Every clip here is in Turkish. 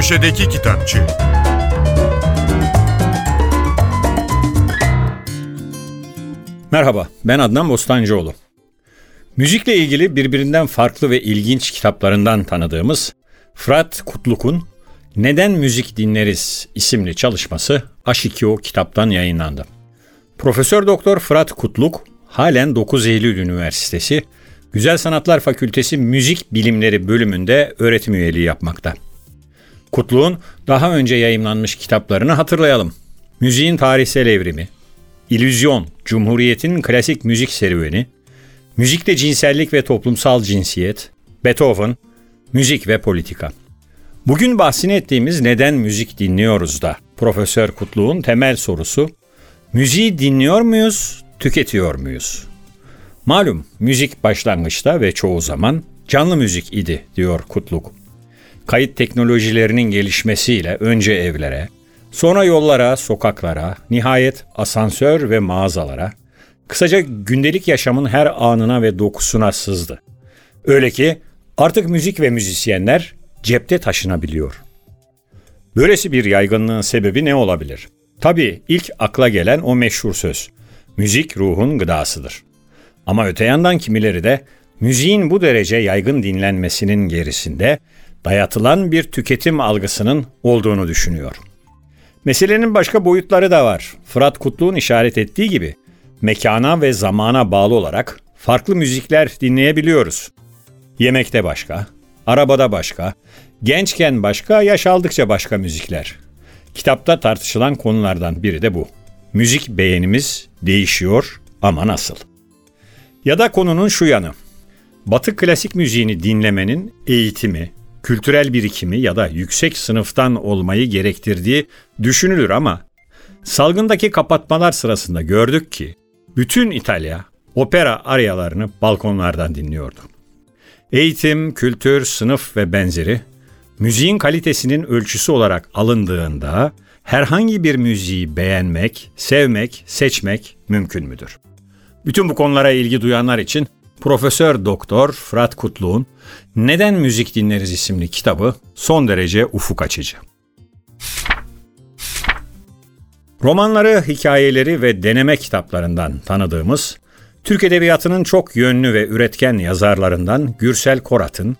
Köşedeki Kitapçı Merhaba, ben Adnan Bostancıoğlu. Müzikle ilgili birbirinden farklı ve ilginç kitaplarından tanıdığımız Fırat Kutluk'un Neden Müzik Dinleriz isimli çalışması H2O kitaptan yayınlandı. Profesör Doktor Fırat Kutluk halen 9 Eylül Üniversitesi Güzel Sanatlar Fakültesi Müzik Bilimleri bölümünde öğretim üyeliği yapmakta. Kutluğun daha önce yayımlanmış kitaplarını hatırlayalım. Müziğin Tarihsel Evrimi, İllüzyon, Cumhuriyet'in Klasik Müzik Serüveni, Müzikte Cinsellik ve Toplumsal Cinsiyet, Beethoven, Müzik ve Politika. Bugün bahsini ettiğimiz neden müzik dinliyoruz da Profesör Kutluğun temel sorusu müziği dinliyor muyuz, tüketiyor muyuz? Malum müzik başlangıçta ve çoğu zaman canlı müzik idi diyor Kutluk. Kayıt teknolojilerinin gelişmesiyle önce evlere, sonra yollara, sokaklara, nihayet asansör ve mağazalara, kısaca gündelik yaşamın her anına ve dokusuna sızdı. Öyle ki artık müzik ve müzisyenler cepte taşınabiliyor. Böylesi bir yaygınlığın sebebi ne olabilir? Tabii ilk akla gelen o meşhur söz. Müzik ruhun gıdasıdır. Ama öte yandan kimileri de müziğin bu derece yaygın dinlenmesinin gerisinde dayatılan bir tüketim algısının olduğunu düşünüyor. Meselenin başka boyutları da var. Fırat Kutlu'nun işaret ettiği gibi mekana ve zamana bağlı olarak farklı müzikler dinleyebiliyoruz. Yemekte başka, arabada başka, gençken başka, yaş aldıkça başka müzikler. Kitapta tartışılan konulardan biri de bu. Müzik beğenimiz değişiyor ama nasıl? Ya da konunun şu yanı. Batı klasik müziğini dinlemenin eğitimi, kültürel birikimi ya da yüksek sınıftan olmayı gerektirdiği düşünülür ama salgındaki kapatmalar sırasında gördük ki bütün İtalya opera aryalarını balkonlardan dinliyordu. Eğitim, kültür, sınıf ve benzeri müziğin kalitesinin ölçüsü olarak alındığında herhangi bir müziği beğenmek, sevmek, seçmek mümkün müdür? Bütün bu konulara ilgi duyanlar için Profesör Doktor Fırat Kutluğ'un Neden Müzik Dinleriz isimli kitabı son derece ufuk açıcı. Romanları, hikayeleri ve deneme kitaplarından tanıdığımız Türk Edebiyatı'nın çok yönlü ve üretken yazarlarından Gürsel Korat'ın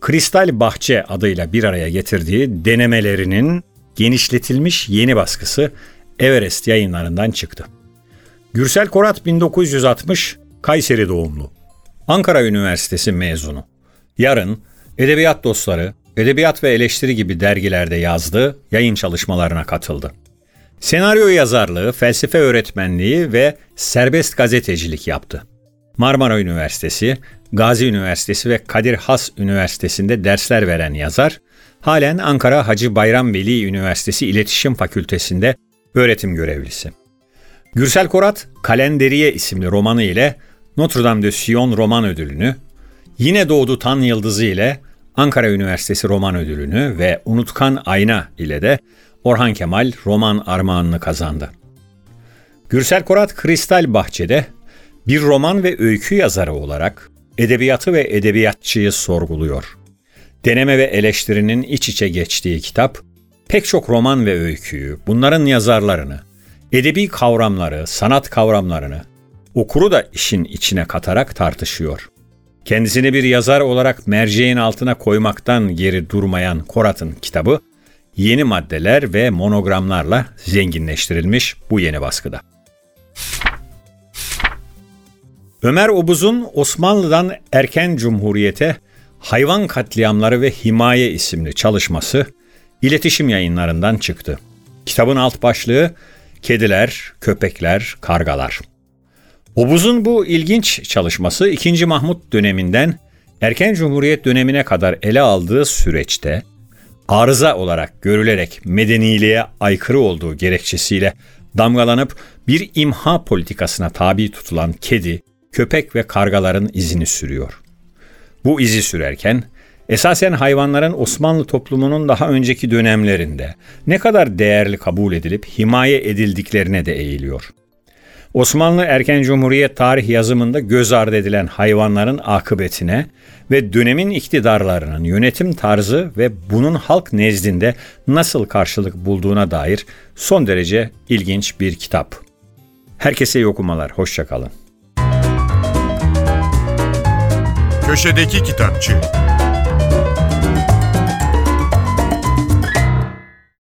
Kristal Bahçe adıyla bir araya getirdiği denemelerinin genişletilmiş yeni baskısı Everest yayınlarından çıktı. Gürsel Korat 1960 Kayseri doğumlu. Ankara Üniversitesi mezunu. Yarın Edebiyat Dostları, Edebiyat ve Eleştiri gibi dergilerde yazdığı yayın çalışmalarına katıldı. Senaryo yazarlığı, felsefe öğretmenliği ve serbest gazetecilik yaptı. Marmara Üniversitesi, Gazi Üniversitesi ve Kadir Has Üniversitesi'nde dersler veren yazar, halen Ankara Hacı Bayram Veli Üniversitesi İletişim Fakültesi'nde öğretim görevlisi. Gürsel Korat, Kalenderiye isimli romanı ile Notre Dame de Sion Roman Ödülünü, Yine Doğdu Tan Yıldızı ile Ankara Üniversitesi Roman Ödülünü ve Unutkan Ayna ile de Orhan Kemal Roman Armağanını kazandı. Gürsel Korat Kristal Bahçe'de bir roman ve öykü yazarı olarak edebiyatı ve edebiyatçıyı sorguluyor. Deneme ve eleştirinin iç içe geçtiği kitap, pek çok roman ve öyküyü, bunların yazarlarını, edebi kavramları, sanat kavramlarını, okuru da işin içine katarak tartışıyor. Kendisini bir yazar olarak merceğin altına koymaktan geri durmayan Korat'ın kitabı, yeni maddeler ve monogramlarla zenginleştirilmiş bu yeni baskıda. Ömer Obuz'un Osmanlı'dan erken cumhuriyete Hayvan Katliamları ve Himaye isimli çalışması iletişim yayınlarından çıktı. Kitabın alt başlığı Kediler, Köpekler, Kargalar. Obuz'un bu ilginç çalışması 2. Mahmut döneminden erken cumhuriyet dönemine kadar ele aldığı süreçte arıza olarak görülerek medeniliğe aykırı olduğu gerekçesiyle damgalanıp bir imha politikasına tabi tutulan kedi, köpek ve kargaların izini sürüyor. Bu izi sürerken esasen hayvanların Osmanlı toplumunun daha önceki dönemlerinde ne kadar değerli kabul edilip himaye edildiklerine de eğiliyor. Osmanlı erken cumhuriyet tarih yazımında göz ardı edilen hayvanların akıbetine ve dönemin iktidarlarının yönetim tarzı ve bunun halk nezdinde nasıl karşılık bulduğuna dair son derece ilginç bir kitap. Herkese iyi okumalar, hoşçakalın. Köşedeki Kitapçı